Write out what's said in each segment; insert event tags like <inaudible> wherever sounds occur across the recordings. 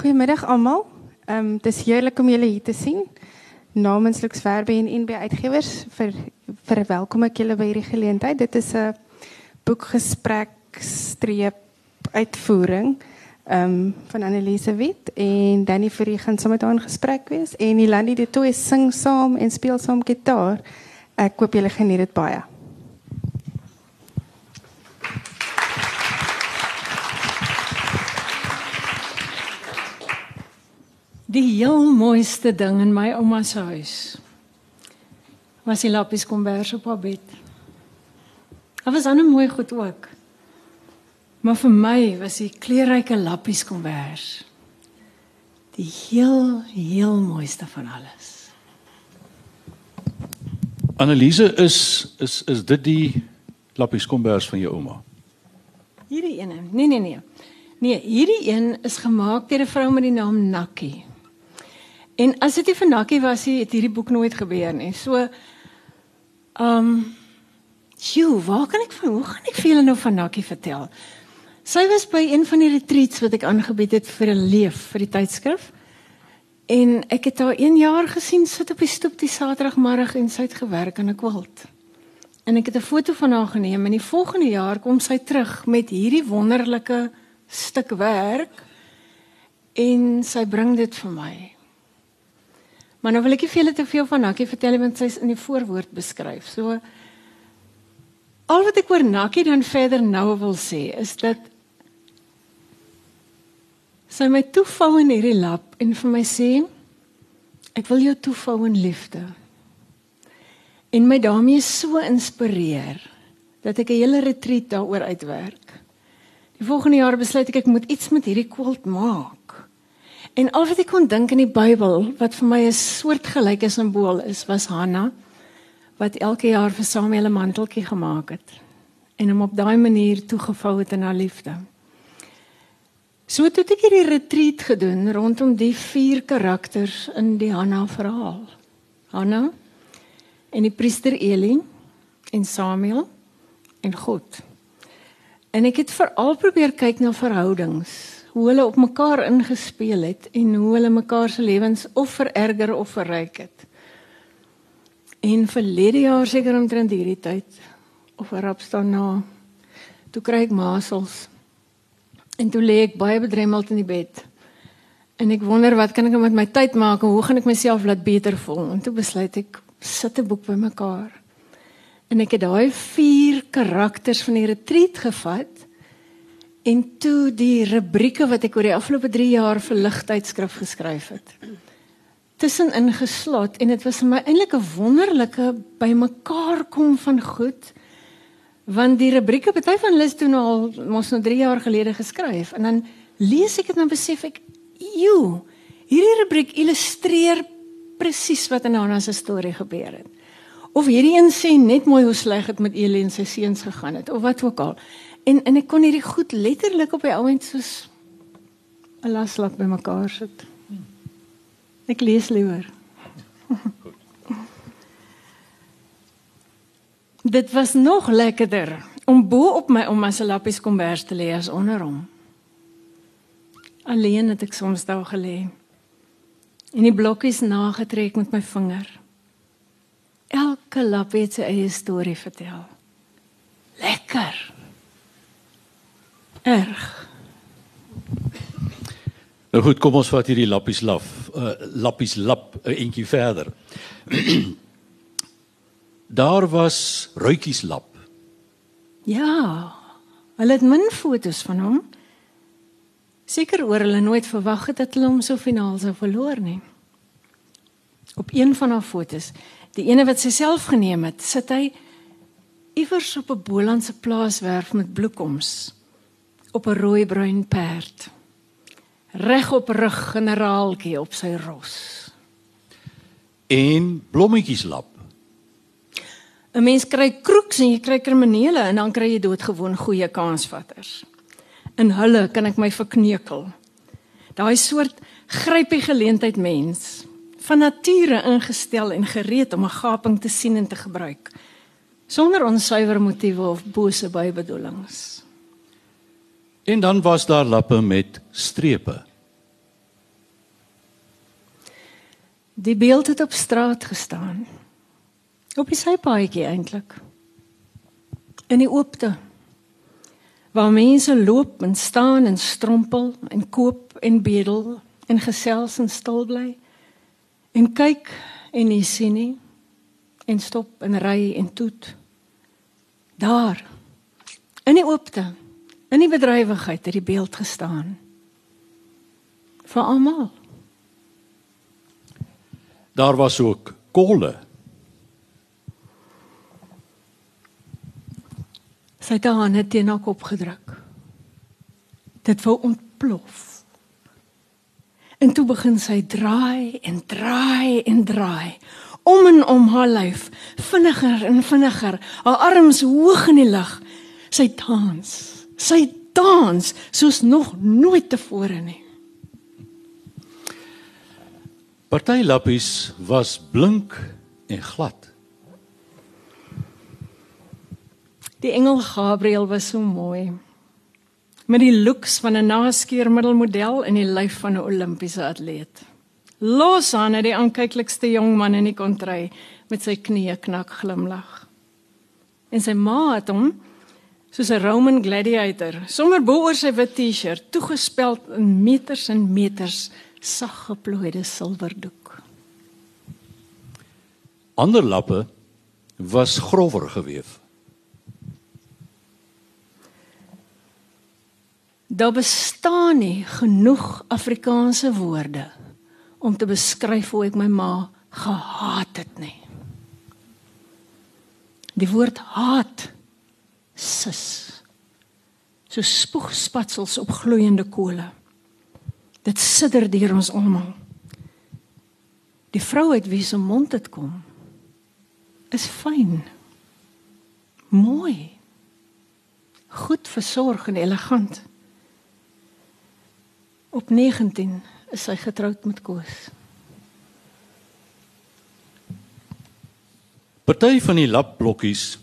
Goedemiddag allemaal. Um, het is heerlijk om jullie hier te zien. Namens Lux Verbe en NB Uitgevers ver, verwelkom ik jullie bij hierdie geleentheid. Dit is een boekgesprek streep uitvoering um, van Anneliese Wit en Danny Fourie gaan saam met haar in gesprek wees en Ilani de Tooi sing saam en speel saam gitaar. Ek hoop julle geniet dit baie. Die heel mooiste ding in my ouma se huis was die lappies kombers op haar bed. Daar was ander mooi goed ook. Maar vir my was die kleurryke lappies kombers die heel heel mooiste van alles. Anneliese is is is dit die lappies kombers van jou ouma? Hierdie ene. Nee nee nee. Nee, hierdie een is gemaak deur 'n vrou met die naam Nakkie. En as dit nie vir Nakkie was nie, het hierdie boek nooit gebeur nie. So ehm um, Sjoe, waar kan ek van hoe gaan ek vir julle nou van Nakkie vertel? Sy was by een van die retreats wat ek aangebied het vir 'n leef vir die tydskrif. En ek het haar 1 jaar gesien sit op die stoep die Saterdagmiddag en sy het gewerk aan 'n kwilt. En ek het 'n foto van haar geneem en die volgende jaar kom sy terug met hierdie wonderlike stuk werk en sy bring dit vir my. Maar nou wil ek nie julle te veel van Nakkie vertel want sy's in die voorwoord beskryf. So al wat ek oor Nakkie dan verder nou wil sê is dat sy my toevou in hierdie lap en vir my sê ek wil jou toevou in liefde. En my daarmee so inspireer dat ek 'n hele retreat daaroor uitwerk. Die volgende jaar besluit ek ek moet iets met hierdie kult maak. En al wat ek kon dink in die Bybel wat vir my 'n soortgelyke simbool is, was Hanna wat elke jaar vir Samuel 'n manteltjie gemaak het en hom op daai manier toegevou het in haar liefde. So het ek hierdie retreat gedoen rondom die vier karakters in die Hanna verhaal. Hanna en die priester Eli en Samuel en God. En ek het veral probeer kyk na verhoudings hoe hulle op mekaar ingespeel het en hoe hulle mekaar se lewens of vererger of verryk het. En verlede jaar seker omtrent hierdie tyd of rap staan na toe kry ek masels. En toe lê ek baie bedremmeld in die bed. En ek wonder wat kan ek met my tyd maak en hoe gaan ek myself laat beter voel? En toe besluit ek sit 'n boek bymekaar. En ek het daai vier karakters van die retreat gevat En toe die rubrieke wat ek oor die afgelope 3 jaar vir ligtydskrif geskryf het. Tussenin geslot en dit was vir my eintlik 'n wonderlike bymekaar kom van goed want die rubrieke party van hulle is toe nou al mos nou 3 jaar gelede geskryf en dan lees ek dit en dan besef ek joe hierdie rubriek illustreer presies wat in Hannah se storie gebeur het. Of hierdie een sê net mooi hoe sleg dit met Elie en sy seuns gegaan het of wat ook al. En en ek kon hierdie goed letterlik op die ouend soos 'n laslap bymekaar sit. Ek lees liewer. <laughs> Dit was nog lekkerder om bo op my ouma se lappies kombers te lê as onder hom. Alleen het ek soms daar gelê. En die blokkies nagetrek met my vinger. Elke lap het sy eie storie vertel. Lekker erg. Nou goed, kom ons vat hierdie lappies laf, uh, lappies lap 'n uh, entjie verder. <clears throat> Daar was ruitjies lap. Ja. Hulle het min fotos van hom. Seker oor hulle nooit verwag het dat hulle hom so finaal sou verloor nie. Op een van haar fotos, die ene wat sy self geneem het, sit hy iewers op 'n Bolandse plaaswerf met bloekoms op 'n rooi-bruin perd. Reg op rug generaaltjie op sy ros. En blommetjies lap. 'n Mens kry kroeks en jy kry kriminele en dan kry jy doodgewoon goeie kansvatters. In hulle kan ek my verkneukel. Daai soort grypie geleentheid mens van nature ingestel en gereed om 'n gaping te sien en te gebruik sonder onsuiwer motiewe of bose bybedoelings. En dan was daar lappe met strepe. Die beeld het op straat gestaan. Op die sypaadjie eintlik. In die oopte. Waar mense loop en staan en strompel en koop en bedel en gesels en stil bly en kyk en nie sien nie en stop en ry en toet. Daar in die oopte, in die bedrywigheid het die beeld gestaan. Vir almal. Daar was ook kolle. Sy het haar hande teen haar kop gedruk. Dit wou ontplof. En toe begin sy draai en draai en draai om en om haar lyf, vinniger en vinniger, haar arms hoog in die lug. Sy dans. Sy dans soos nog nooit tevore nie. Party lappies was blink en glad. Die engel Gabriël was so mooi. Met die looks van 'n naskeermiddelmodel en die lyf van 'n Olimpiese atleet. Los aan het die aankyklikste jong man in die kontry met sy knieë knak glimlag. En sy ma het hom soos 'n Roman gladiator, sommer bo oor sy wit T-shirt, toegespeld in meters en meters sag geplooide silwerdoek. Ander lappe was grower gewewe. Daar bestaan nie genoeg Afrikaanse woorde om te beskryf hoe ek my ma gehaat het nie. Die woord haat sis. So spoegspatsels op gloeiende kole. Dit sidder deur ons almal. Die vrou uit wie se mond dit kom is fyn. Mooi. Goed versorg en elegant. Op 19 is sy getroud met Koos. Party van die lapblokkies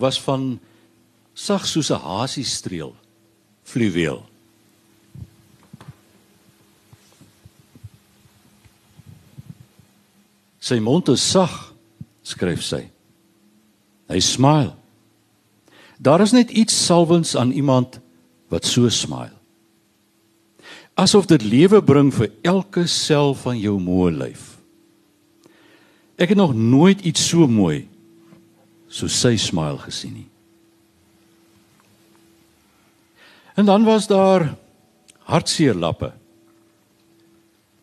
was van sag soos 'n hasiestreel fluweel. Sy mond is sag, skryf sy. Hy smile. Daar is net iets salwens aan iemand wat so smile asof dit lewe bring vir elke sel van jou moe lyf. Ek het nog nooit iets so mooi so sy smile gesien nie. En dan was daar hartseer lappe.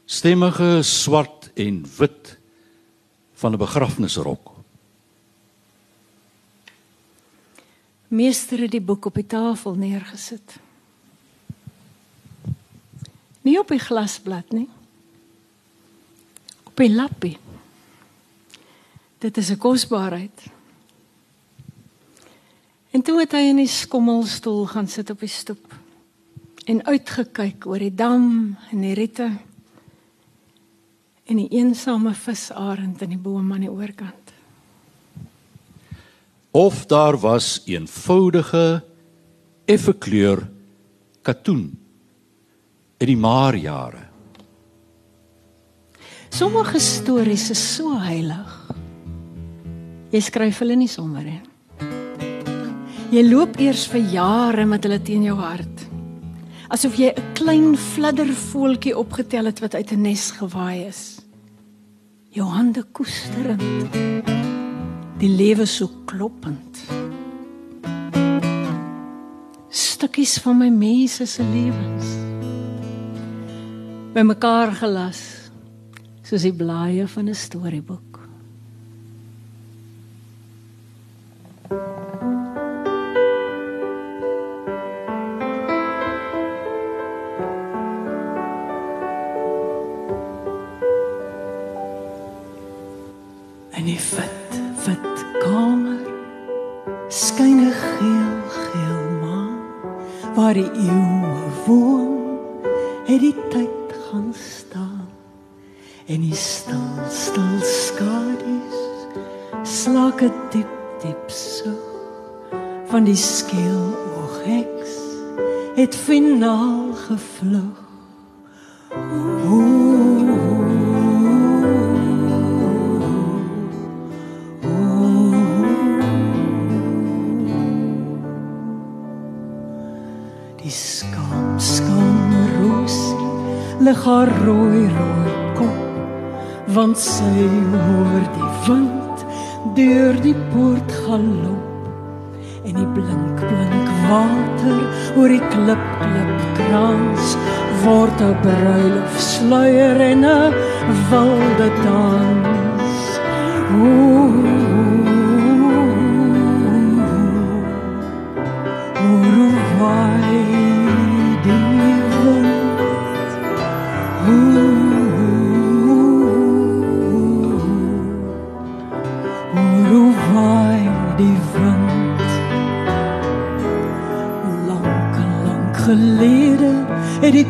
Stemmige swart en wit van 'n begrafnisrok. Meester het die boek op die tafel neergesit. Nie op die glasblad nie. Op die lappie. Dit is 'n kosbaarheid. En toe het hy in die skommelstoel gaan sit op die stoep en uitgekyk oor die dam en die riete en die eensame visarend in die boom aan die oorkant. Of daar was eenvoudige effe kleur katoen in die maar jare. Sommige stories is so heilig. Jy skryf hulle nie sommer nie. Jy loop eers vir jare met hulle teen jou hart. Asof jy 'n klein fladdervoeltjie opgetel het wat uit 'n nes gewaai is. Jou hande koesterend. Die lewe so kloppend. Stukkies van my mense se lewens bymekaar gelas soos die blaaie van 'n storieboek. Die vet, vet kamer. Skyn 'n geel, geel maan. Waar die eeue woon. Het die tyd gaan staan. En die stil stil skadu's slaak 'n diep diep so van die skeel oog heks het finaal gevlug. Ooh, lig haar rooi rooi kop want sy hoor die wind deur die poort galop en die blink blink water oor die klip klip krans word 'n bruilof sluier en 'n wilde dans. Ooh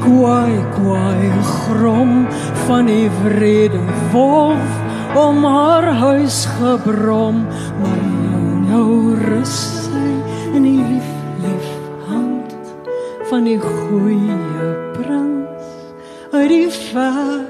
kwaai kwaai grom van die vrede wolf om haar huis gebrom. Maar nou nou rus sy in die lief lief hand van die goeie prins uit die ver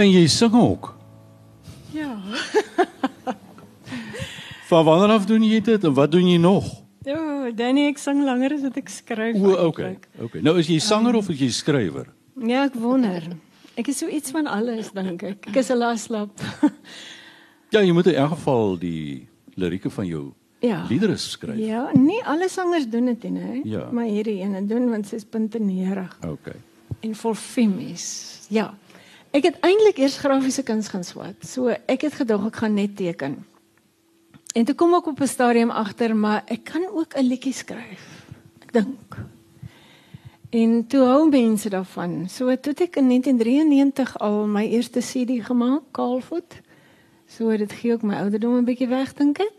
En jy sing ook. Ja. <laughs> Van wanneer af doen jy dit en wat doen jy nog? Ja, oh, Danny, ek sing langer as wat ek skryf. O, okay. Okay. Nou is jy sanger um, of is jy skrywer? Ja, ek wonder. Ek is so iets van alles dink ek. Ek is 'n laslap. <laughs> ja, jy moet in elk geval die lirieke van jou ja. liedere skryf. Ja, nie alle sangers doen dit nie, ja. maar hierdie een doen want sy's puntenerig. Okay. En vol femies. Ja. Ek het eintlik eers grafiese kuns gaan swat. So ek het gedog ek gaan net teken. En toe kom ek op 'n stadium agter, maar ek kan ook 'n liedjie skryf. Ek dink. En toe hou mense daarvan. So toe ek in 1993 al my eerste CD gemaak, Kaalvoet. So dit gee ook my ouderdom 'n bietjie weg dink ek.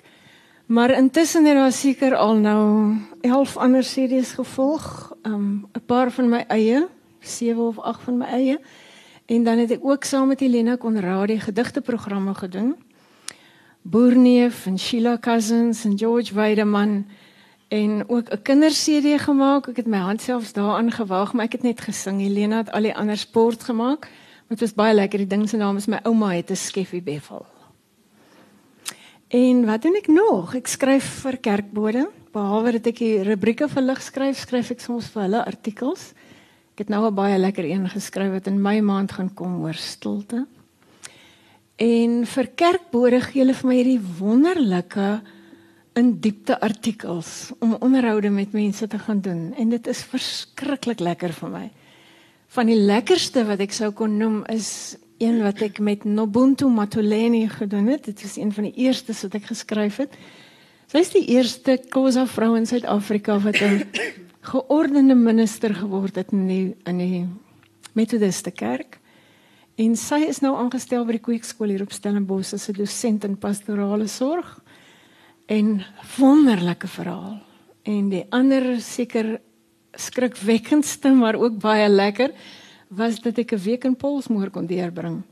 Maar intussen het daar seker al nou 11 ander CD's gevolg. Um 'n paar van my eie, 7 of 8 van my eie. En dan het ek ook saam met Helena Konradi gedigteprogramme gedoen. Boerneef en Sheila Cousins en George Weideman en ook 'n kinderserie gemaak. Ek het my hand selfs daaraan gewaag, maar ek het net gesing. Helena het al die ander sport gemaak. Dit was baie lekker. Die ding se naam is my ouma het 'n skeffie beffel. En wat doen ek nog? Ek skryf vir kerkbode. Behalwe dat ek die rubrieke vir lig skryf, skryf ek soms vir hulle artikels. Het nou 'n baie lekker een geskryf wat in my maand gaan kom oor stilte. En vir kerkbode gee hulle vir my hierdie wonderlike in diepte artikels om onderhoude met mense te gaan doen en dit is verskriklik lekker vir my. Van die lekkerste wat ek sou kon noem is een wat ek met Nobuntu Matuleni gedoen het. Dit is een van die eerstes wat ek geskryf het. Sy is die eerste Khoza vrou in Suid-Afrika wat 'n geordende minister geword het in die in die Methodiste kerk. En sy is nou aangestel by die Kweekskool hier op Stellenbosch as 'n dosent in pastorale sorg. En wonderlike verhaal. En die ander seker skrikwekkendste maar ook baie lekker was dat ek 'n week in Polsmoor kon deurbring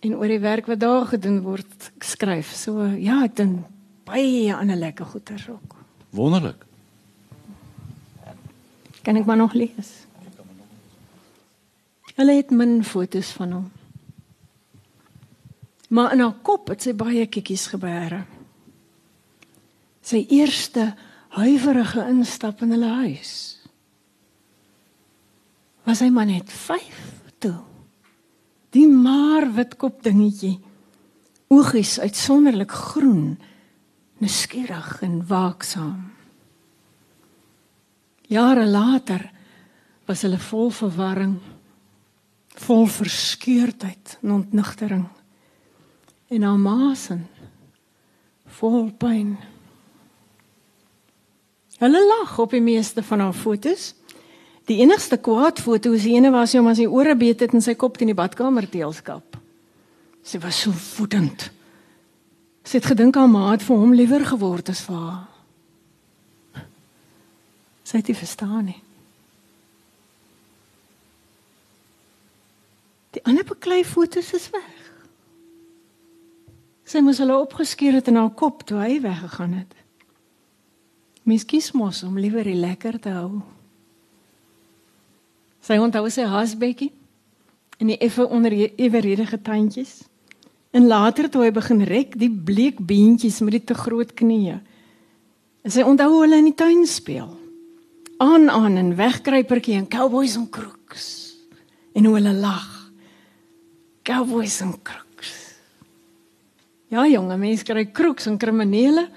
en oor die werk wat daar gedoen word skryf. So ja, dink baie ander lekker goeters ook. Wonderlik. Kan ek maar nog lees? Hulle het min fotos van hom. Maar in haar kop het sy baie kikkies gebeere. Sy eerste huiwerige instap in hulle huis. Was hy maar net 5 toe. Die maar witkop dingetjie. Oogies uitsonderlik groen, nuuskierig en waaksaam. Jare later was hulle vol verwarring. vol verskeurdheid en ontnigtering. En haar maasin vol pyn. Hulle lag op die meeste van haar fotos. Die enigste kwaad foto is ene waar sy hom as sy ore beet het en sy kop teen die badkamer teelskap. Sy was so woedend. Sy het gedink haar ma het vir hom liewer geword as vir haar. Sy het dit verstaan nie. Die ander beklei fotos is weg. Sy moes hulle opgeskeur het in haar kop toe hy weggegaan het. Mens kies mos om liewer lekker te hou. Sy onthou sy hasbekkie en die effe onder die eweredige tandjies. En later toe hy begin rek die bleek beentjies met die te groot knieë. En sy onthou hulle in die tuin speel. Aan aan en wegkruipertjie en cowboys en kroeks. En hoe hulle lag. Cowboys en kroeks. Ja, jonge mense kry kroeks en kriminele.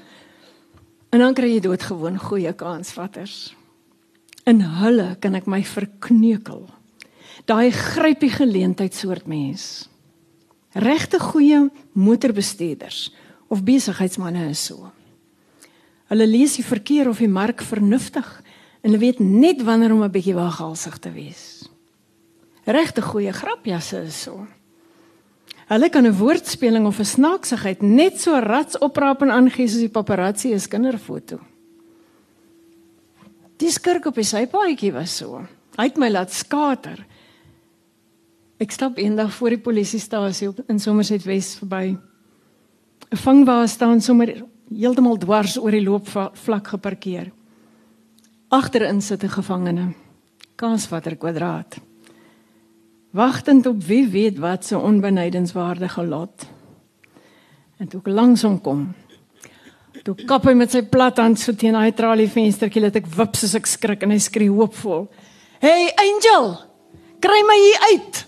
En dan kry jy doodgewoon goeie kansvatters. In hulle kan ek my verkneukel. Daai grypie geleentheid soort mens. Regte goeie motorbestuurders of besigheidsmense is so. Hulle lees die verkeer of die mark vernuftig hulle weet net wanneer om 'n bietjie waaghalsig te wees. Regte goeie grapjasse is so. Hulle kan 'n woordspeling of 'n snaaksigheid net so rats oprap en aangee soos die paparazzi 'n kinderfoto. Die skurk op die sypaadjie was so. Hy het my laat skater. Ek stap eendag voor die polisiestasie op in Somerset Wes verby. 'n Vangwa staan sommer heeltemal dwars oor die loopvlak geparkeer. Agterin sit 'n gevangene. Kanswatter kwadraat wagtend op wie weet wat se onbenydenswaardige lot. En toe langs hom kom. Toe kap hy met sy plat hand so teen daai tralie venstertjie dat ek wip soos ek skrik en hy skree hoopvol. "Hey Angel, kry my hier uit."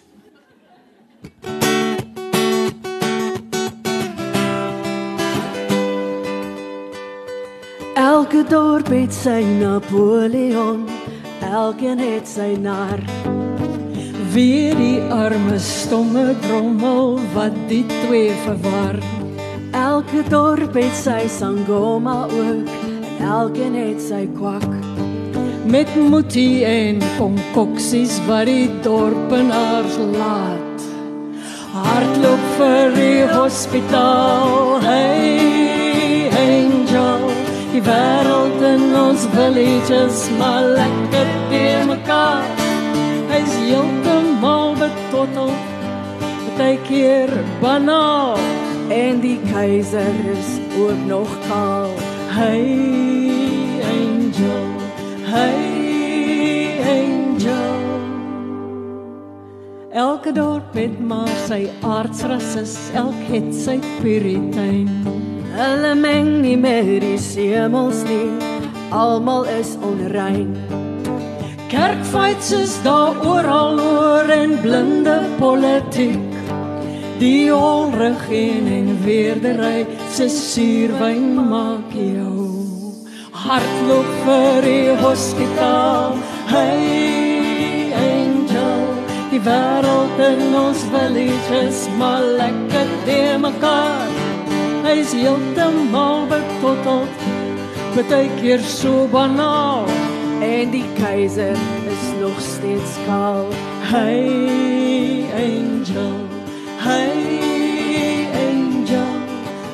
Elke dorp het sy Napoleon, elkeen het sy nar weer die arme stomme drommel wat die twee verwar. Elke dorp het sy sangoma ook en elkeen het sy kwak. Met mutie en konkoksies wat die dorpenaars laat. Hartloop vir die hospitaal. Hey die wêreld in ons villages maar lekker te mekaar. Hy's heeltemal betottel. Partykeer banaal en die keiser is ook nog kaal. Hey angel, hey angel. Elke dorp het maar sy aardsrasis, elk het sy puritein. Hulle meng nie meer die semels nie, almal is onrein. Kerkfights is daar oral oor en blinde politiek. Die onregin en weerdery se suurwyn maak jou hartloop vir die hospitaal. Hey angel, die wêreld in ons villages maar lekker te mekaar. Hy's heeltemal betotteld, baie keer so banaal en die keiser is nog steeds kaal. Hey angel, hey angel,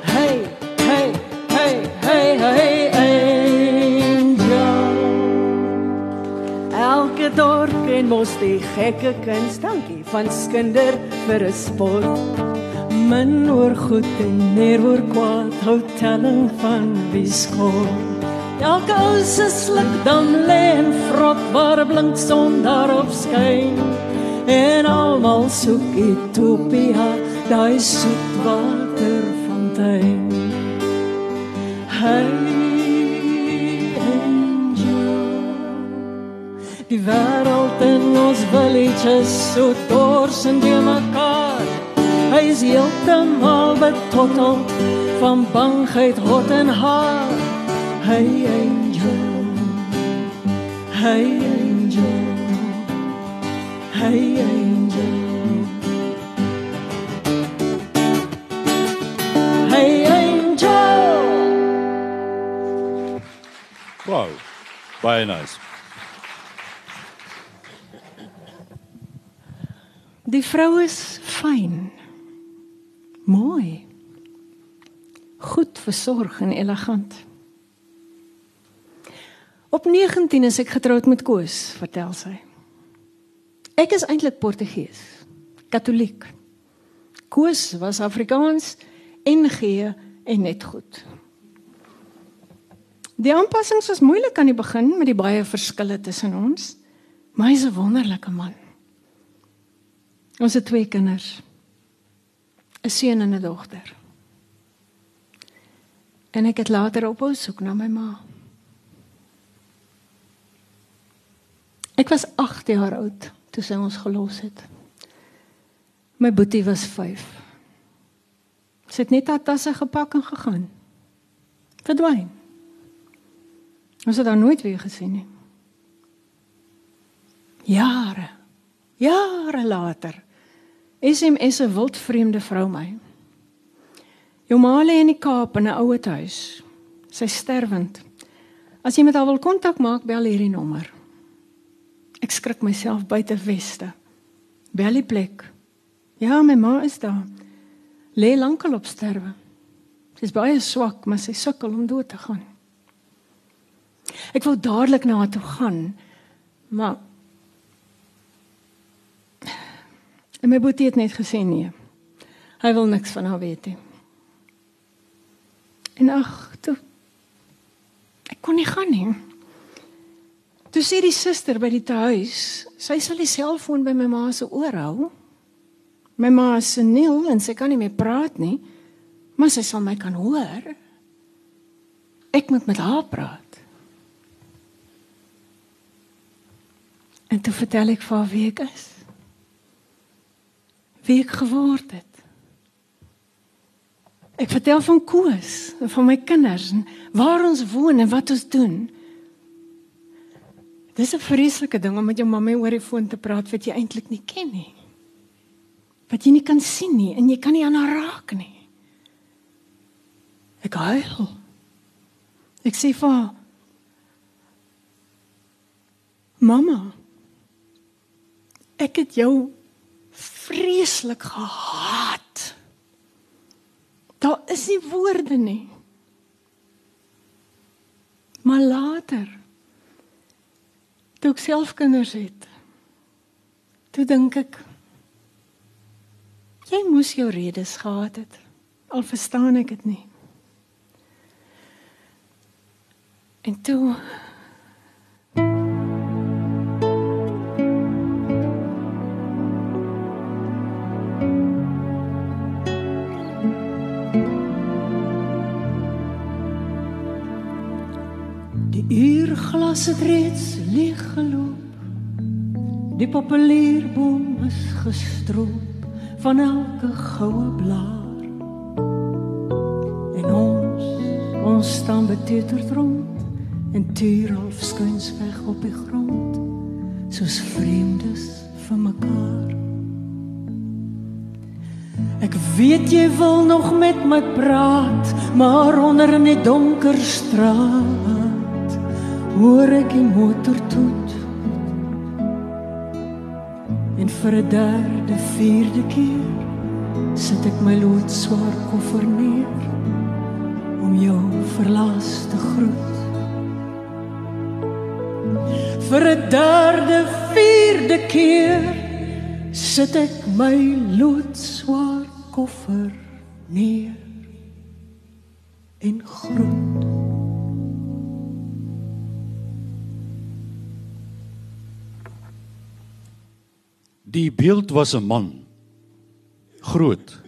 hey hey hey hey hey angel. Elke dorp en mos die gekke kuns, dankie van skinder vir 'n sport. Min oor goed en meer oor kwaad, hou telling van wie skop. Elke ou se sluk dan lê en vrot waar blink son daarop skyn. En almal soek utopia, daai soet waterfontein. Hey angel. Die wêreld in ons villages so dors en die mekaar hy's heeltemal betottel van bangheid hot en haar. Hey angel. Hey angel. Hey angel. Hey angel. Wow. Baie nice. Die vrou is fyn. Mooi. Goed versorg en elegant. Op 19 is ek getroud met Koos, vertel sy. Ek is eintlik Portugees, Katoliek. Koos was Afrikaans gee en net goed. Die aanpassings was moeilik aan die begin met die baie verskille tussen ons, maar hy's 'n wonderlike man. Ons het twee kinders. 'n Seun en 'n dogter. En ek het later ophou soek na my ma. Ek was 8 jaar oud toe sy ons gelos het. My boetie was 5. Sy het net haar tasse gepak en gegaan. Verdwyn. Ons het haar nooit weer gesien nie. Jare. Jare later. SMS 'n wildvreemde vrou my. Jou ma lê in die Kaap in 'n ouer huis. Sy sterwend. As jy met haar wil kontak maak, bel hierdie nommer. Ek skrik myself buite weste. Bel die plek. Ja, my ma is daar. Lê lankal op sterwe. Sy's baie swak, maar sy sukkel om dood te gaan. Ek wou dadelik na haar toe gaan, maar En my boetie het net gesê nee. Hy wil niks van haar weet nie. En ag, toe ek kon nie gaan nie. Toe sê die suster by die huis, sy sal die selfoon by my ma se oor hou. My ma is seniel en sy kan nie meer praat nie, maar sy sal my kan hoor. Ek moet met haar praat. En toe vertel ek vir haar wie ek is. Wie ek geword het. Ek vertel van Koos van my kinders en waar ons woon en wat ons doen. Dis 'n vreeslike ding om met jou mamma oor die foon te praat wat jy eintlik nie ken nie. Wat jy nie kan sien nie en jy kan nie aan haar raak nie. Ek huil. Ek sê vir haar, Mamma, ek het jou vreeslik gehaat. Daar is nie woorde nie. Maar later toe ek self kinders het, toe dink ek jy moes jou redes gehad het. Al verstaan ek dit nie. En toe uurglas het reeds leeg geloop. Die populierboom is gestroop van elke goue blaar. En ons, ons staan beteuterd rond en tuur half skuins weg op die grond, soos vreemdes van mekaar. Ek weet jy wil nog met my praat, maar onder in die donker straat hoor ek die motor toet. En vir 'n derde vierde keer sit ek my loodswaar koffer neer om jou verlaas te groet. Vir 'n derde vierde keer sit ek my loodswaar koffer neer en groet Die beeld was 'n man. Groot,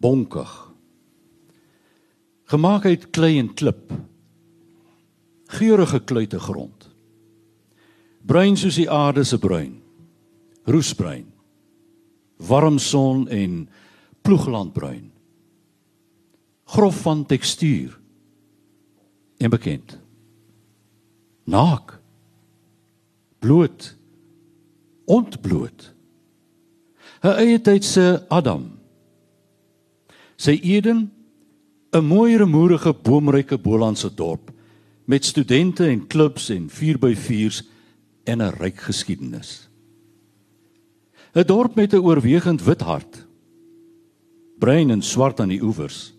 bonkig. Gemaak uit klei en klip. Geurende kluite grond. Bruin soos die aarde se bruin. Roesbruin. Warm son en ploeglandbruin. Grof van tekstuur. En bekend. Naak. Bloot. Ontbloot. 'n eie tyd se Adam. Sy Eden, 'n mooi remoerige boomryke Bolandse dorp met studente en klubs en 4x4s en 'n ryk geskiedenis. 'n Dorp met 'n oorwegend wit hart. Bruin en swart aan die oewers.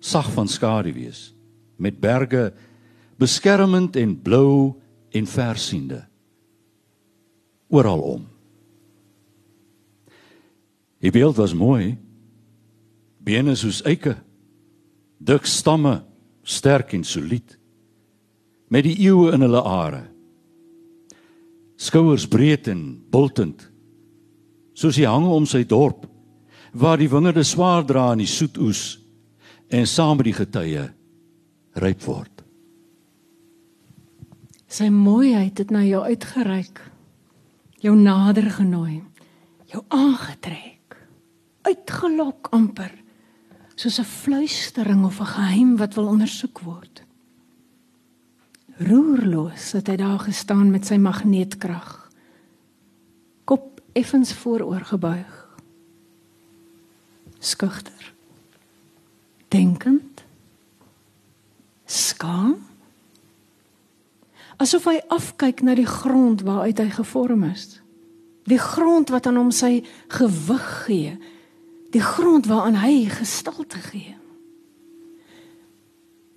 Sag van skaduwees met berge beskermend en blou en versiende. Oral om. Die beeld was mooi. Bene soos eike. Dik stamme, sterk en solied. Met die eeue in hulle are. Skouers breed en bultend. Soos die hange om sy dorp waar die wingerde swaar dra in die soet oes en saam met die getye ryp word. Sy mooiheid het na jou uitgereik. Jou nader genooi. Jou aangetrek. Uitgelok amper soos 'n fluistering of 'n geheim wat wil ondersoek word. Roerloos het hy daar gestaan met sy magneetkrag. Kop effens vooroor gebuig. Skugter. Denkend. Skaam. Asof hy afkyk na die grond waaruit hy gevorm is. Die grond wat aan hom sy gewig gee, die grond waaraan hy gestalte gee.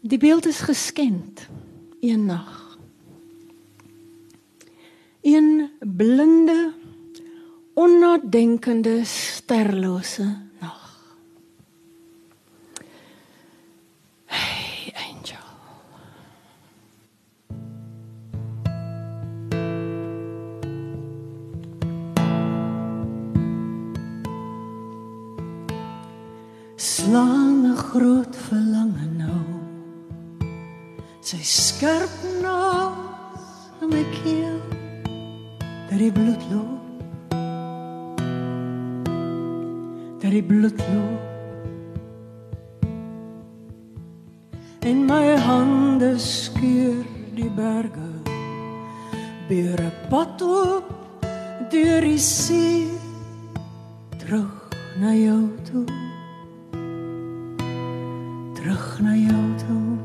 Die beeld is geskend een nag. Een blinde onnadenkende sterlose groot verlange nou. Sy skerp naas in my keel. Dat die bloed loop. Dat die bloed loop. En my hande skeur die berge. Beer 'n pad op deur die see terug na jou toe terug na jou toe.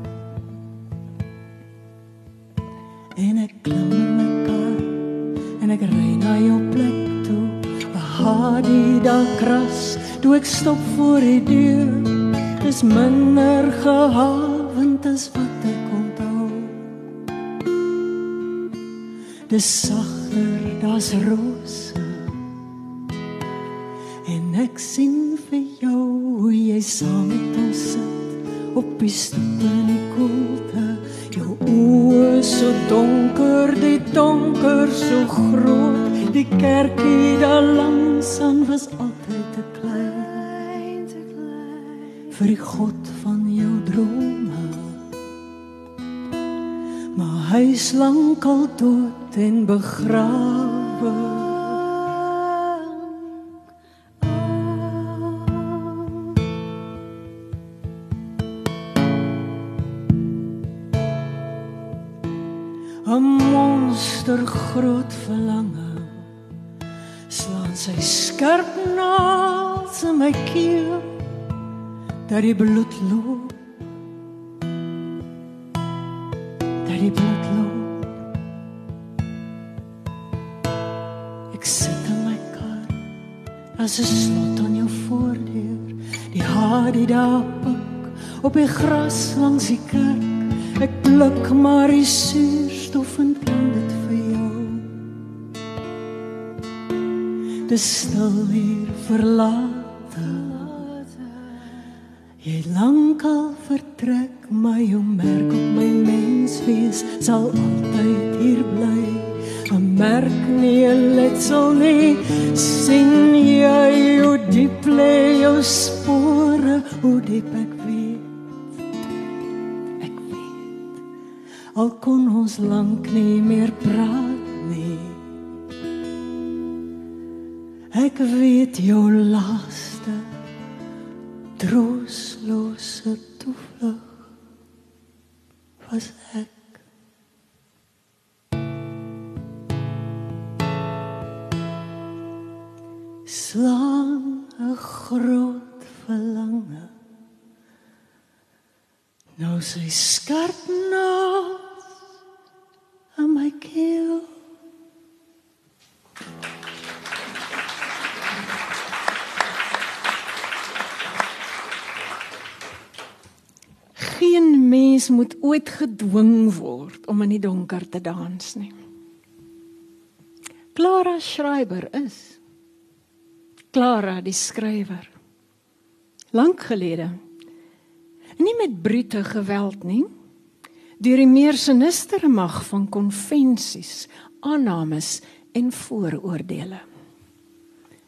En ek klim in my kar en ek ry na jou plek toe. Bahadi daar kras, toe ek stop voor die deur. Dis minder gehavend as wat ek onthou. Dis sagter, daar's rose. Op die stoep in die koelte. Jou oë so donker, die donker so groot. Die kerkie daar langs aan was altyd te klein, te klein vir die God van jou drome. Maar hy is lankal dood en begrawe. Groot verlange slaan sy skerp naels in my keel dat die bloed loop. Dat die bloed loop. Ek sit in my kar as 'n slot aan jou voordeur die haar die daar pik op die gras langs die kerk ek pluk maar die suurstof dis stil hier verlate jy lankal vertrek maar jou merk op my menswees sal altyd hier bly. 'n merk nie letsel nie. Sien jy hoe diep lê jou spore? Hoe diep ek weet ek weet. Al kon ons lank nie meer praat ek weet jou laaste trooslose toevlug was ek slaan 'n groot verlange Nou sy skerp naas aan my keel. Mens moet ooit gedwing word om in die donker te dans nie. Clara Schreiber is Clara die skrywer. Lank gelede. Nie met brute geweld nie, deur die meer sinistere mag van konvensies, aannames en vooroordeele.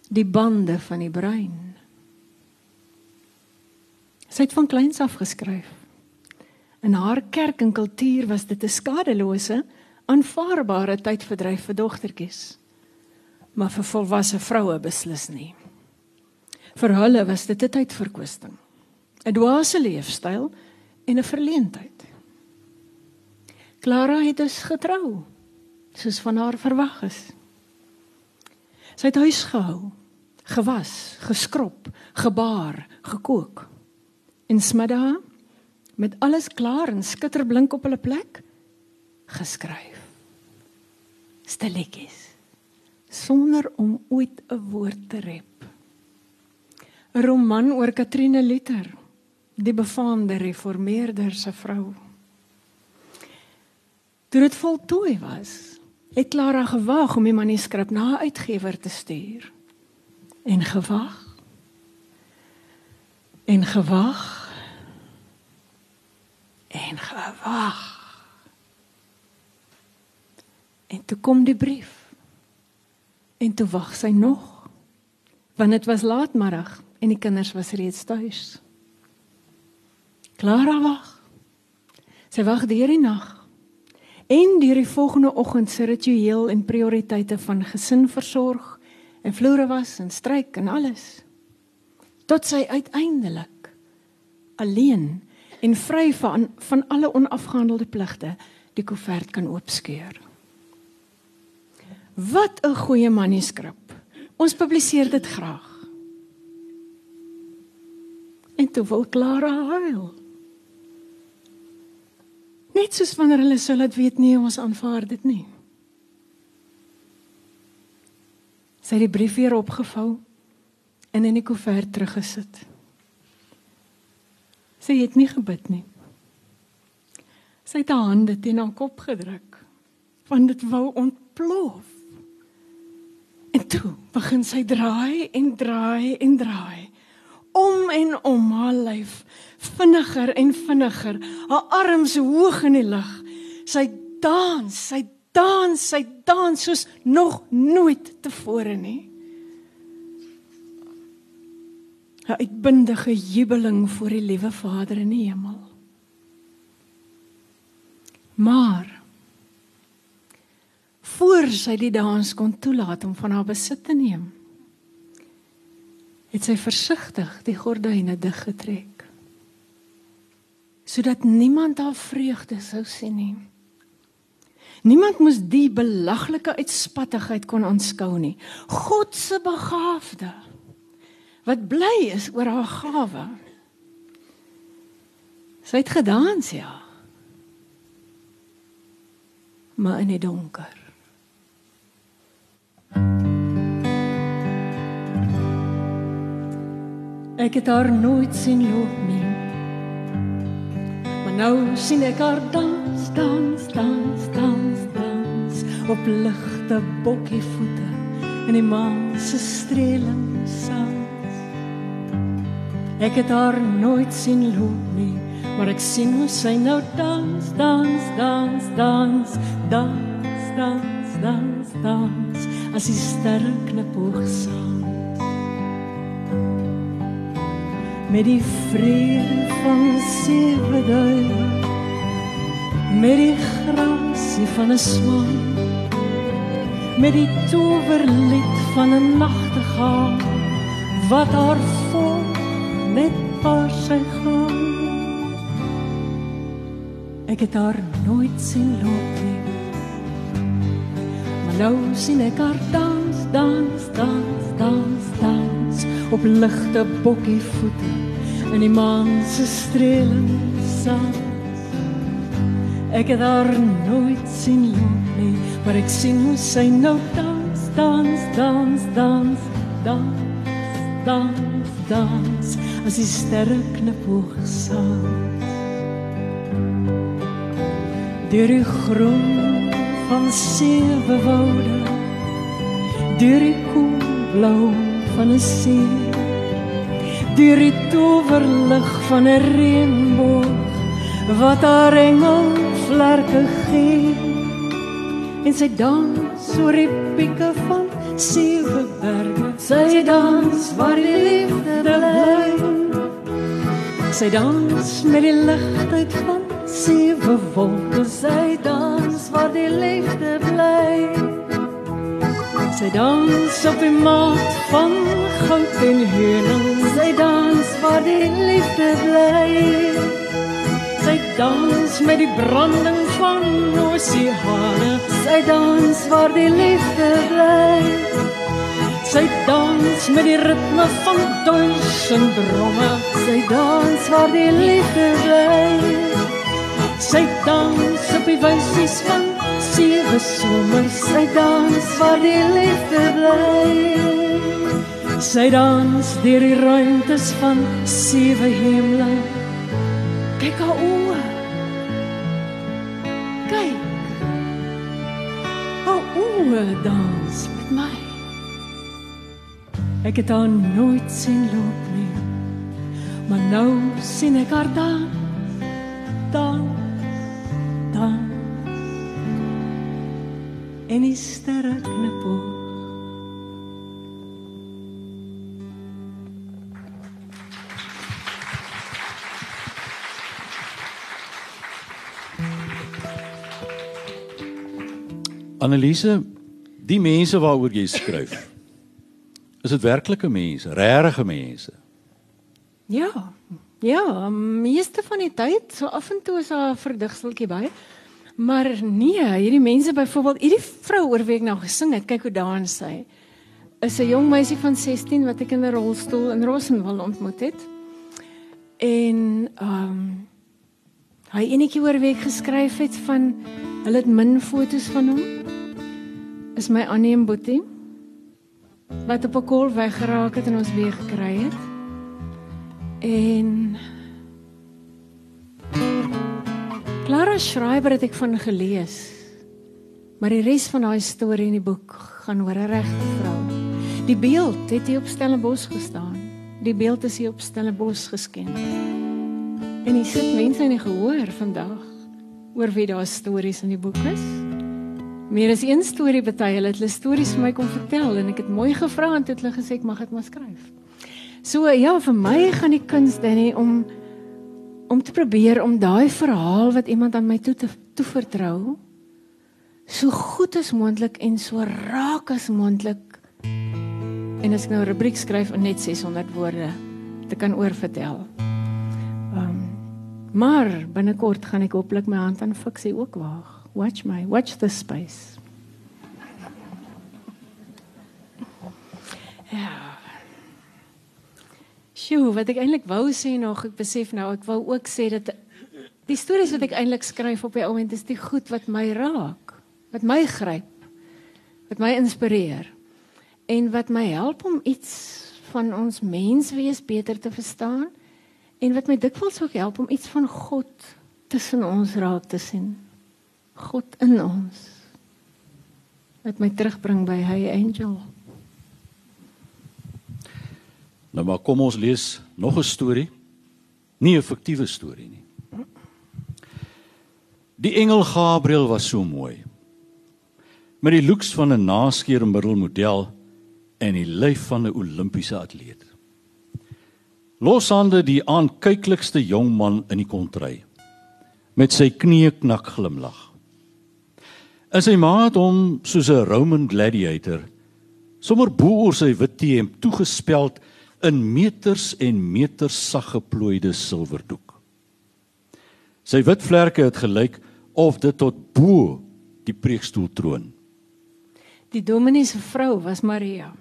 Die bande van die brein. Sy het van kleins af geskryf. In haar kerk en kultuur was dit 'n skadelose, aanvaarbare tydverdryf vir dogtertjies. Maar vir volwasse vroue beslis nie. Vir hulle was dit 'n tydverkwisting, 'n dwaase leefstyl en 'n verleentheid. Clara het dus getrou, soos van haar verwag is. Sy het huis gehou, gewas, geskrob, gebaar, gekook. En smiddag met alles klaar en skitterblink op hulle plek geskryf. Stilletjies sonder om ooit 'n woord te rep. 'n Roman oor Katrine Luther, die befaamde reformeerder se vrou. Toe dit voltooi was, het Clara gewag om die manuskrip na 'n uitgewer te stuur. En gewag. En gewag en gewag. En toe kom die brief. En toe wag sy nog. Want dit was laatmiddag en die kinders was reeds tuis. Clara wag. Sy wag deur die nag. En deur die volgende oggend se ritueel en prioriteite van gesin versorg en vloere was en stryk en alles. Tot sy uiteindelik alleen en vry van van alle onafgehandelde pligte die koevert kan oopskeur. Wat 'n goeie manuskrip. Ons publiseer dit graag. En toe wil Clara huil. Net soos wanneer hulle sou laat weet nie ons aanvaar dit nie. Sy het die brief weer opgevou en in die koevert teruggesit. Sy het nie gebid nie. Sy het haar hande teen haar kop gedruk want dit wou ontplof. En toe begin sy draai en draai en draai om en om haar lyf vinniger en vinniger, haar arms hoog in die lug. Sy dans, sy dans, sy dans soos nog nooit tevore nie. 'n uitbundige jubeling voor die liewe Vader in die hemel. Maar voor sy die dans kon toelaat om van haar besit te neem, het sy versigtig die gordyne diggetrek sodat niemand haar vreugde sou sien nie. Niemand moes die belaglike uitspattigheid kon aanskou nie. God se begaafde wat bly is oor haar gawe. Sy het gedans ja. Maar in die donker. Ek het haar nooit sien loop nie. Maar nou sien ek haar dans, dans, dans, dans, dans op ligte bokkievoete in die maan se streeling saam. Ek het haar nooit sien loop nie, maar ek sien hoe sy nou dans, dans, dans, dans, dans, dans, dans, dans, as die sterre knip hoog saam. Met die vrede van sewe duie, met die grasie van 'n swaan, met die towerlied van 'n nagtegaal wat haar net waar sy gaan. Ek het haar nooit sien loop nie. Maar nou sien ek haar dans, dans, dans, dans, dans op ligte bokkie voete in die maan se streelensand. Ek het haar nooit sien loop nie, maar ek sien hoe sy nou dans, dans, dans, dans, dans, dans, dans, as die sterre knip hoog saam. Deur die groen van sewe woude, deur die koel blou van 'n see, deur die towerlig van 'n reënboog wat haar engel vlerke gee en sy dans oor die pieke van sewe berge sy dans waar die liefde bly sy dans met die ligheid van sewe wolke sy dans waar die liefde bly. Sy dans op die maat van goud en heuning sy dans waar die liefde bly. Sy dans met die branding van oseane sy dans waar die liefde bly sy dans met die ritme van duisend drome. Sy dans waar die liefde bly. Sy dans op die wysies van sewe somers sy dans waar die liefde bly. Sy dans deur die ruimtes van sewe hemele. Kyk haar oë. Kyk. Haar oë dans met my ek het haar nooit sien loop nie. Maar nou sien ek haar dan. Dan dan. En die sterre knip op Annelise, die mense waaroor jy skryf. Is dit werklike mense, regte mense? Ja. Ja, meeste van die tyd, so af en toe is daar 'n verdigseltjie by. Maar nee, hierdie mense byvoorbeeld, hierdie vrou oor wie ek nou gesing het, kyk hoe dans sy. Is 'n jong meisie van 16 wat ek in 'n rolstoel in Rossenwil ontmoet het. En ehm um, hy enetjie oor wie ek geskryf het van hulle het min fotos van hom. Is my Annie en Boetie wat op 'n kol weggeraak het en ons weer gekry het. En Clara Schreiber het ek van gelees. Maar die res van daai storie in die boek gaan oor 'n regte vrou. Die beeld het hier op Stellenbosch gestaan. Die beeld is hier op Stellenbosch geskenk. En hier sit mense in die gehoor vandag oor wie daar stories in die boek is. Meer as een storie bety hulle het hulle stories vir my kom vertel en ek het mooi gevra en het hulle gesê ek mag dit maar skryf. So ja, vir my gaan die kuns dan nie om om te probeer om daai verhaal wat iemand aan my toe te toevertrou so goed as moontlik en so raak as moontlik en as ek nou 'n rubriek skryf in net 600 woorde te kan oorvertel. Um, maar binnekort gaan ek hopelik my hand aan fiksie ook waag. Watch my, watch the space. Ja. Sjoe, wat ek eintlik wou sê nog, ek besef nou, ek wou ook sê dat die stories wat ek eintlik skryf op die oomblik is die goed wat my raak, wat my gryp, wat my inspireer en wat my help om iets van ons menswees beter te verstaan en wat my dikwels ook help om iets van God tussen ons raak te sien. God in ons. Wat my terugbring by hy angel. Nou maar kom ons lees nog 'n storie. Nie 'n fiktiewe storie nie. Die engel Gabriël was so mooi. Met die looks van 'n naskeer middelmodel en die lyf van 'n Olimpiese atleet. Loshande die aankyklikste jong man in die kontry met sy knieë knak glimlag. En sy ma het hom soos 'n Roman gladiator sommer bo oor sy wit hemp toegespeld in meters en meters sag geplooide silwerdoek. Sy wit vlerke het gelyk of dit tot bo die preekstoel troon. Die dominee se vrou was Maria.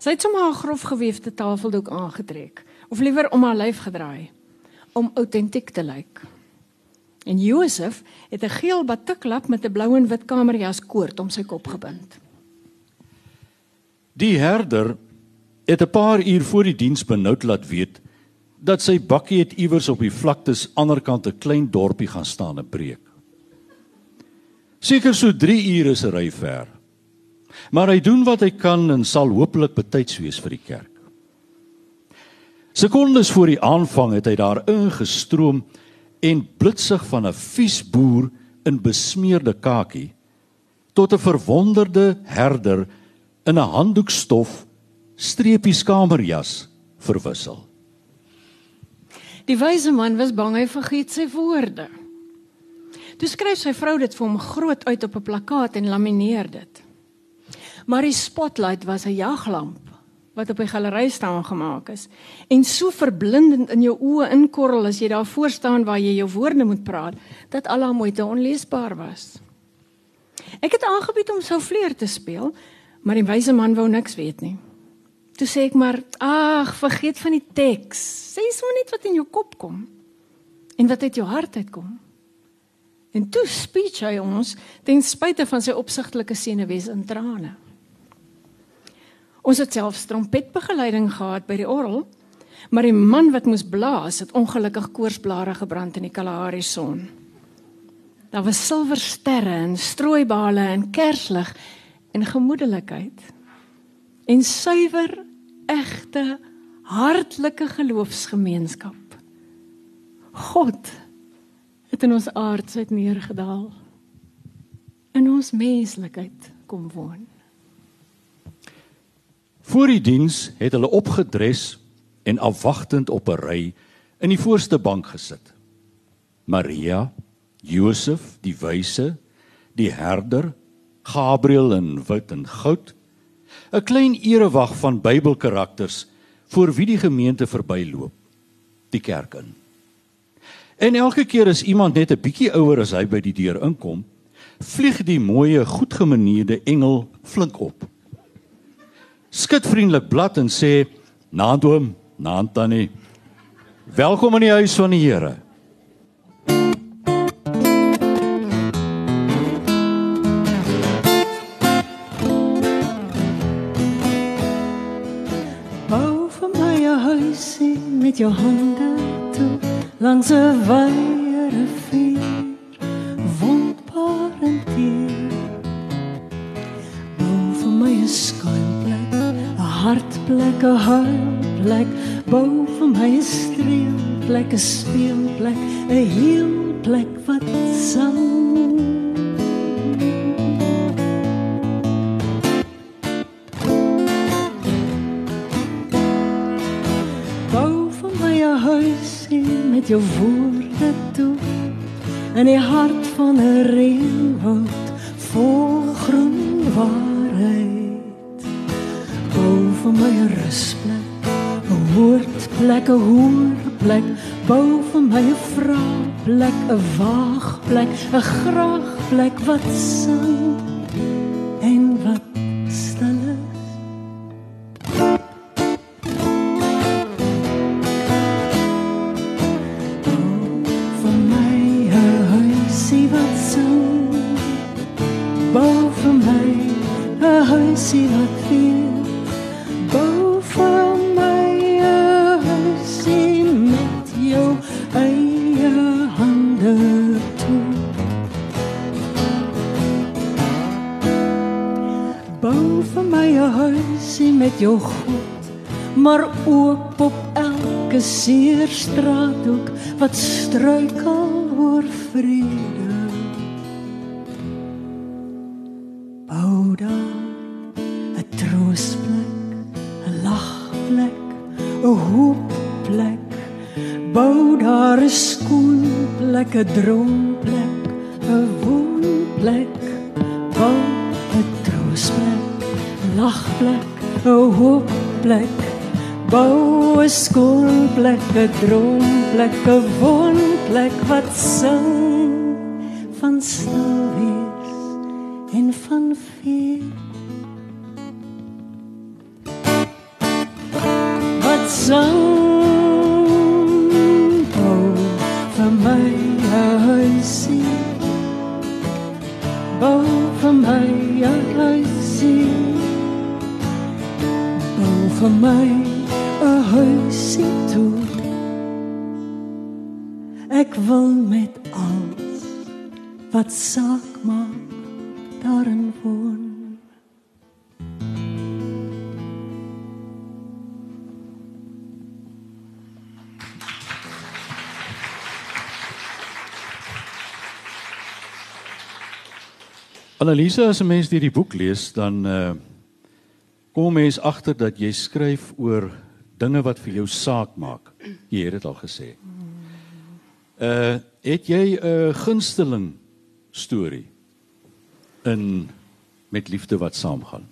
Sy het sommer 'n grof gewefte tafeldoek aangetrek of liewer om haar lyf gedraai om autentiek te lyk. En Josef het 'n geel batiklap met 'n blou en wit kamerjas koord om sy kop gebind. Die herder het 'n paar uur voor die diens benoud laat weet dat sy bakkie het iewers op die vlaktes aanderkant 'n klein dorpie gaan staan en preek. Seker so 3 ure se ry ver. Maar hy doen wat hy kan en sal hopelik betyds wees vir die kerk. Sekondes voor die aanvang het hy daar ingestroom en blitsig van 'n vies boer in besmeurde kakie tot 'n verwonderde herder in 'n handdoekstof streepies kamerjas verwissel. Die wyse man was bang hy vergeet sy woorde. Toe skryf sy vrou dit vir hom groot uit op 'n plakkaat en lamineer dit. Maar die spotlight was 'n jaglamp wat op die galery staan gemaak is en so verblindend in jou oë inkorrel as jy daar voor staan waar jy jou woorde moet praat dat al haar moeite onleesbaar was. Ek het aangebied om sou vleer te speel, maar die wyse man wou niks weet nie. Toe sê ek maar, ag, vergeet van die teks. Sê sommer net wat in jou kop kom en wat uit jou hart uitkom. En toe speech hy ons ten spyte van sy opsigtelike senuwees in trane. Ons het selfs trompetbegeleiding gehad by die orgel, maar die man wat moes blaas het ongelukkig koorsblare gebrand in die Kalahari son. Daar was silwersterre en strooibale en kerslig en gemoedelikheid en suiwer egte hartlike geloofsgemeenskap. God het in ons aardsheid neergedaal in ons menslikheid kom woon. Voor die diens het hulle opgedres en afwagtend op 'n ry in die voorste bank gesit. Maria, Josef, die wyse, die herder, Gabriël in wit en goud, 'n klein erewag van Bybelkarakters voor wie die gemeente verbyloop, die kerk in. En elke keer as iemand net 'n bietjie ouer as hy by die deur inkom, vlieg die mooi, goedgemanierde engel flink op. Skud vriendelik blad en sê: "Naand oom, naand tannie. Welkom in die huis van die Here." Met jou hande toe langs 'n wye rivier, wondbaar en teer. Bou vir my 'n skuilplek, 'n hartplek, 'n huilplek. Bou vir my 'n streelplek, 'n speelplek, 'n heelplek wat sang. Bou vir my 'n huisie met jou woorde toe in die hart van 'n reënwoud vol groen waarheid. Bou vir my 'n rusplek, 'n woordplek, 'n hoorplek. Bou vir my 'n vraagplek, 'n waagplek, 'n graagplek wat sing en wat stil is. vir my 'n huisie wat sing. Bou vir my 'n huisie wat veel. Straathoek wat struikel oor vrede. Bou daar 'n troostplek, 'n lagplek, 'n hoopplek. Bou daar 'n skoonplek, 'n droomplek, 'n woonplek. Bou 'n troostplek, 'n lagplek, 'n hoopplek. Bou 'n skoon plek, 'n droomplek, 'n woonplek wat sing van stil wees en van vrede. Wat sing bou vir my 'n huisie, bou vir my 'n huisie, bou vir my huis toe. Ek wil met alles wat saak maak daarin woon. Analise as 'n mens deur die boek lees, dan uh kom mens agter dat jy skryf oor dinge wat vir jou saak maak. Jy het dit al gesê. Uh het jy 'n gunsteling storie in met liefde wat saamgaan?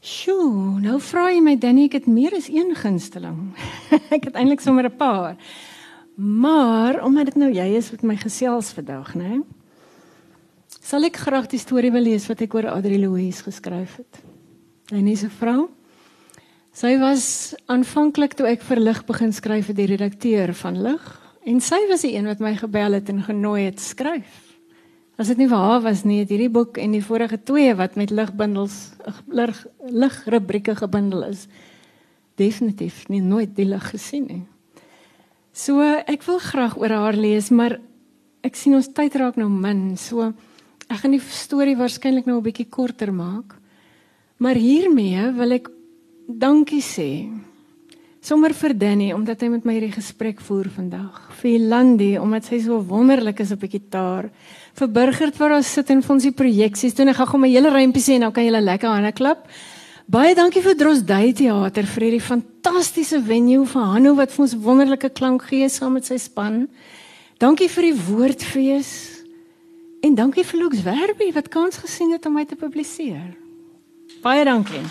Sjoe, nou vra jy my Danny, ek het meer as een gunsteling. <laughs> ek het eintlik sommer 'n paar. Maar omdat dit nou jy is wat my gesels vandag, né? Sal ek graag die storie wil lees wat ek oor Adri Louise geskryf het. Danny se vrou. Sy was aanvanklik toe ek vir Lig begin skryf vir die redakteur van Lig en sy was die een wat my gebel het en genooi het skryf. As dit nie vir haar was nie, het hierdie boek en die vorige twee wat met ligbundels lig ligrubrieke gebundel is, definitief nie nooit die lig gesien nie. So ek wil graag oor haar lees, maar ek sien ons tyd raak nou min. So ek gaan die storie waarskynlik nou 'n bietjie korter maak. Maar hiermee wil ek dankie sê sommer vir Danny omdat hy met my hierdie gesprek voer vandag. Vir Landi omdat sy so wonderlik is op die gitaar vir Burgert waar ons sit en vir ons die projeksies doen. Ek gaan gou my hele rympie sê en dan kan jy lekker hande klap. Baie dankie vir Drosdui Theater vir hierdie fantastiese venue vir Hanno wat vir ons wonderlike klank gee saam met sy span. Dankie vir die woordfees. En dankie vir Lux Werby wat kans gesien het om my te publiseer. Baie dankie.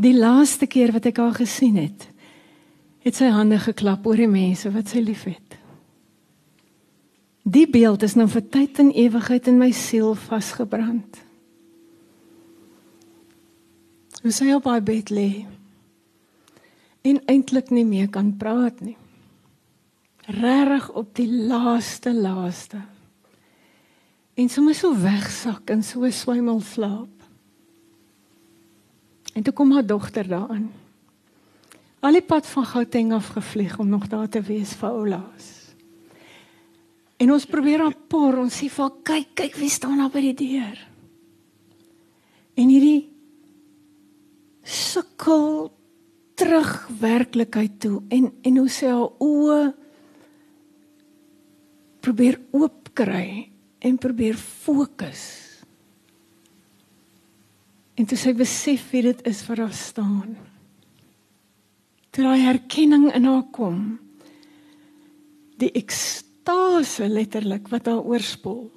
Die laaste keer wat ek haar gesien het, het sy hande geklap oor die mense wat sy liefhet. Die beeld is nou vir tyd en ewigheid in my siel vasgebrand. Hoe sy op haar bed lê en eintlik nie meer kan praat nie. Regtig op die laaste laaste. En sommer so wegsak in so swemel slaap. En toe kom haar dogter daaraan. Al die pad van Gauteng af gevlieg om nog daar te wees vir Oulaas. En ons probeer haar por, ons sê vir kyk, kyk wie staan daar by die deur. En hierdie sukkel terug werklikheid toe en en hoe sy haar oë probeer oop kry en probeer fokus En toe sy besef wie dit is wat daar staan. Toe daai herkenning in haar kom. Die ekstase letterlik wat haar oorspoel.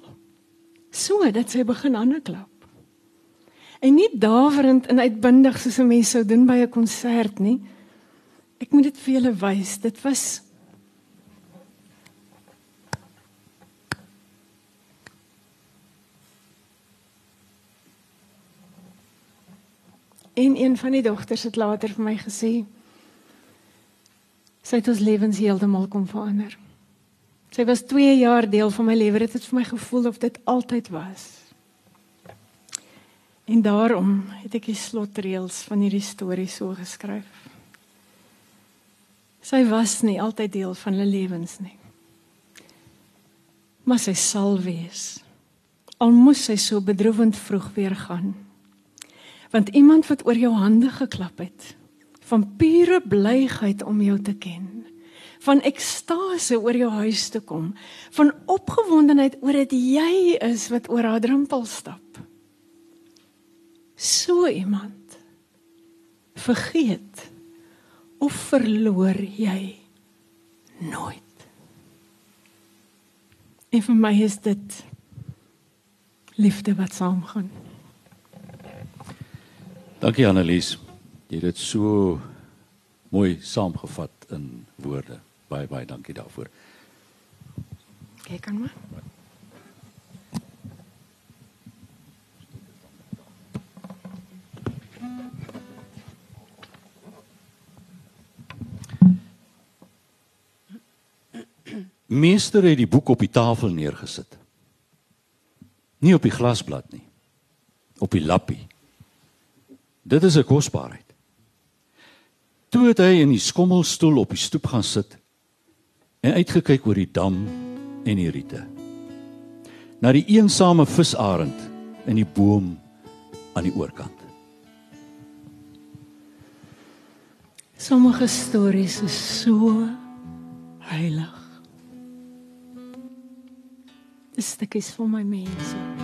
So dat sy begin hande klap. En nie daverend en uitbundig soos 'n mens sou doen by 'n konsert nie. Ek moet dit vir julle wys. Dit was En een van die dogters het later vir my gesê sy het ons lewens heeltemal kom verander. Sy was 2 jaar deel van my lewe. Dit het vir my gevoel of dit altyd was. En daarom het ek die slotreëls van hierdie storie so geskryf. Sy was nie altyd deel van hulle lewens nie. Maar sy sal wees. Al moes sy so bedroewend vroeg weer gaan want iemand wat oor jou hande geklap het van pure blygheid om jou te ken van ekstase oor jou huis te kom van opgewondenheid oor dit jy is wat oor haar drempel stap. So iemand vergeet of verloor jy nooit. En vir my is dit liefde wat saamgaan Dankie Annelies. Jy het dit so mooi saamgevat in woorde. Baie baie dankie daarvoor. Kyk aan my. Meester het die boek op die tafel neergesit. Nie op die glasblad nie. Op die lappie. Dit is 'n kosbaarheid. Toe het hy in die skommelstoel op die stoep gaan sit en uitgekyk oor die dam en die riete. Na die eensame visarend in die boom aan die oorkant. Sommige stories is so heilig. Dis stukkies vir my mense.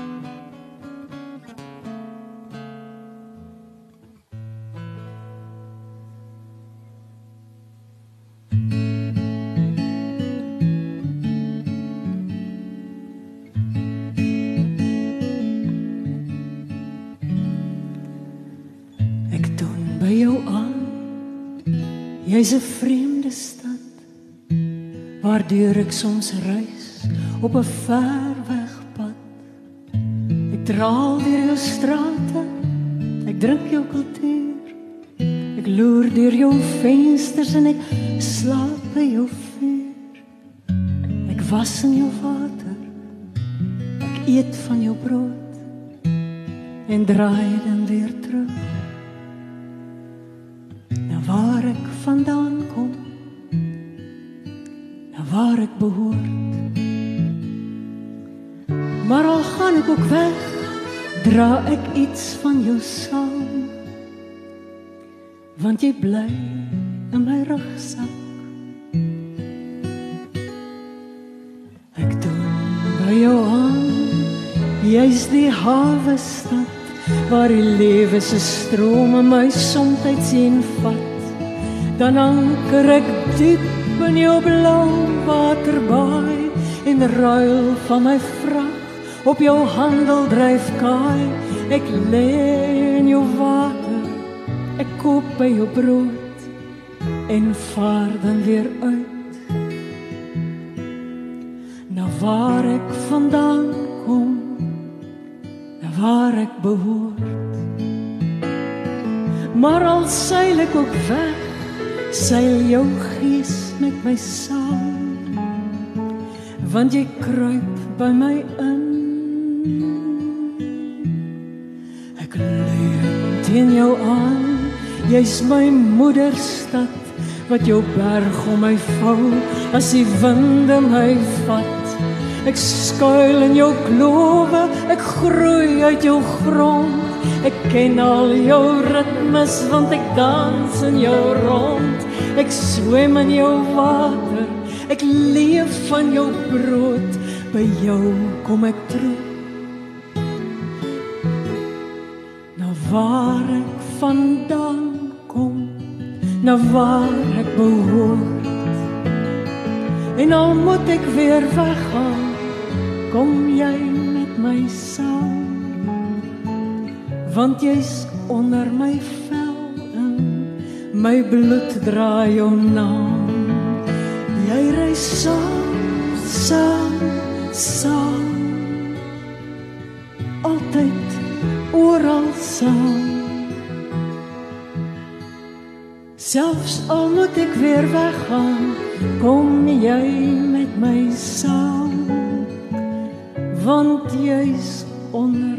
Jy's 'n vreemde stad waardeur ek soms reis op 'n ver weg pad. Ek draal deur jou strate. Ek drink jou kultuur. Ek loer deur jou vensters en ek slaap by jou vuur. Ek was in jou water. Ek eet van jou brood en draai dan weer terug. Vandaan kom. Na waar ek behoort. Maar al gaan ek ook weg, dra ek iets van jou saam. Want jy bly in my rugsak. Ek doen by jou aan. Jy's die hawe stad waar die lewe se strome my soms sien vat. Dan anker ek diep in jou blou waterbaai en ruil van my vrag op jou handel dryf kaai. Ek lê in jou water. Ek koop by jou brood en vaar dan weer uit. Na waar ek vandaan kom, na waar ek behoort. Maar al seil ek ook weg, seil jou gees met my saam. Want jy kruip by my in. Ek leun teen jou aan. Jy's my moederstad wat jou berg om my vou as die winde my vat. Ek skuil in jou klowe, ek groei uit jou grond. Ken al jou ritmes want ek dans in jou rond. Ek swem in jou water, ek leef van jou brood. By jou kom ek terug. Na waar ek vandaan kom, na waar ek behoort. En al moet ek weer weggaan, kom jy met my saam. Want jy's onder my vel in, my bloed dra jou naam. Jy ry saam, saam, saam. Altyd oral saam. Selfs al moet ek weer weggaan, kom jy met my saam. Want jy's onder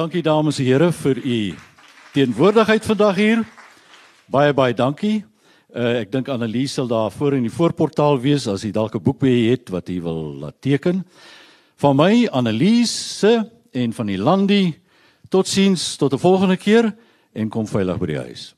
Dankie dames en here vir u teenwoordigheid vandag hier. Baie baie dankie. Uh, ek dink Annelies sal daar voor in die voorportaal wees as jy dalk 'n boek by het wat jy wil laat teken. Van my Annelies se en van die Landie totsiens tot 'n volgende keer en kom veilig by die huis.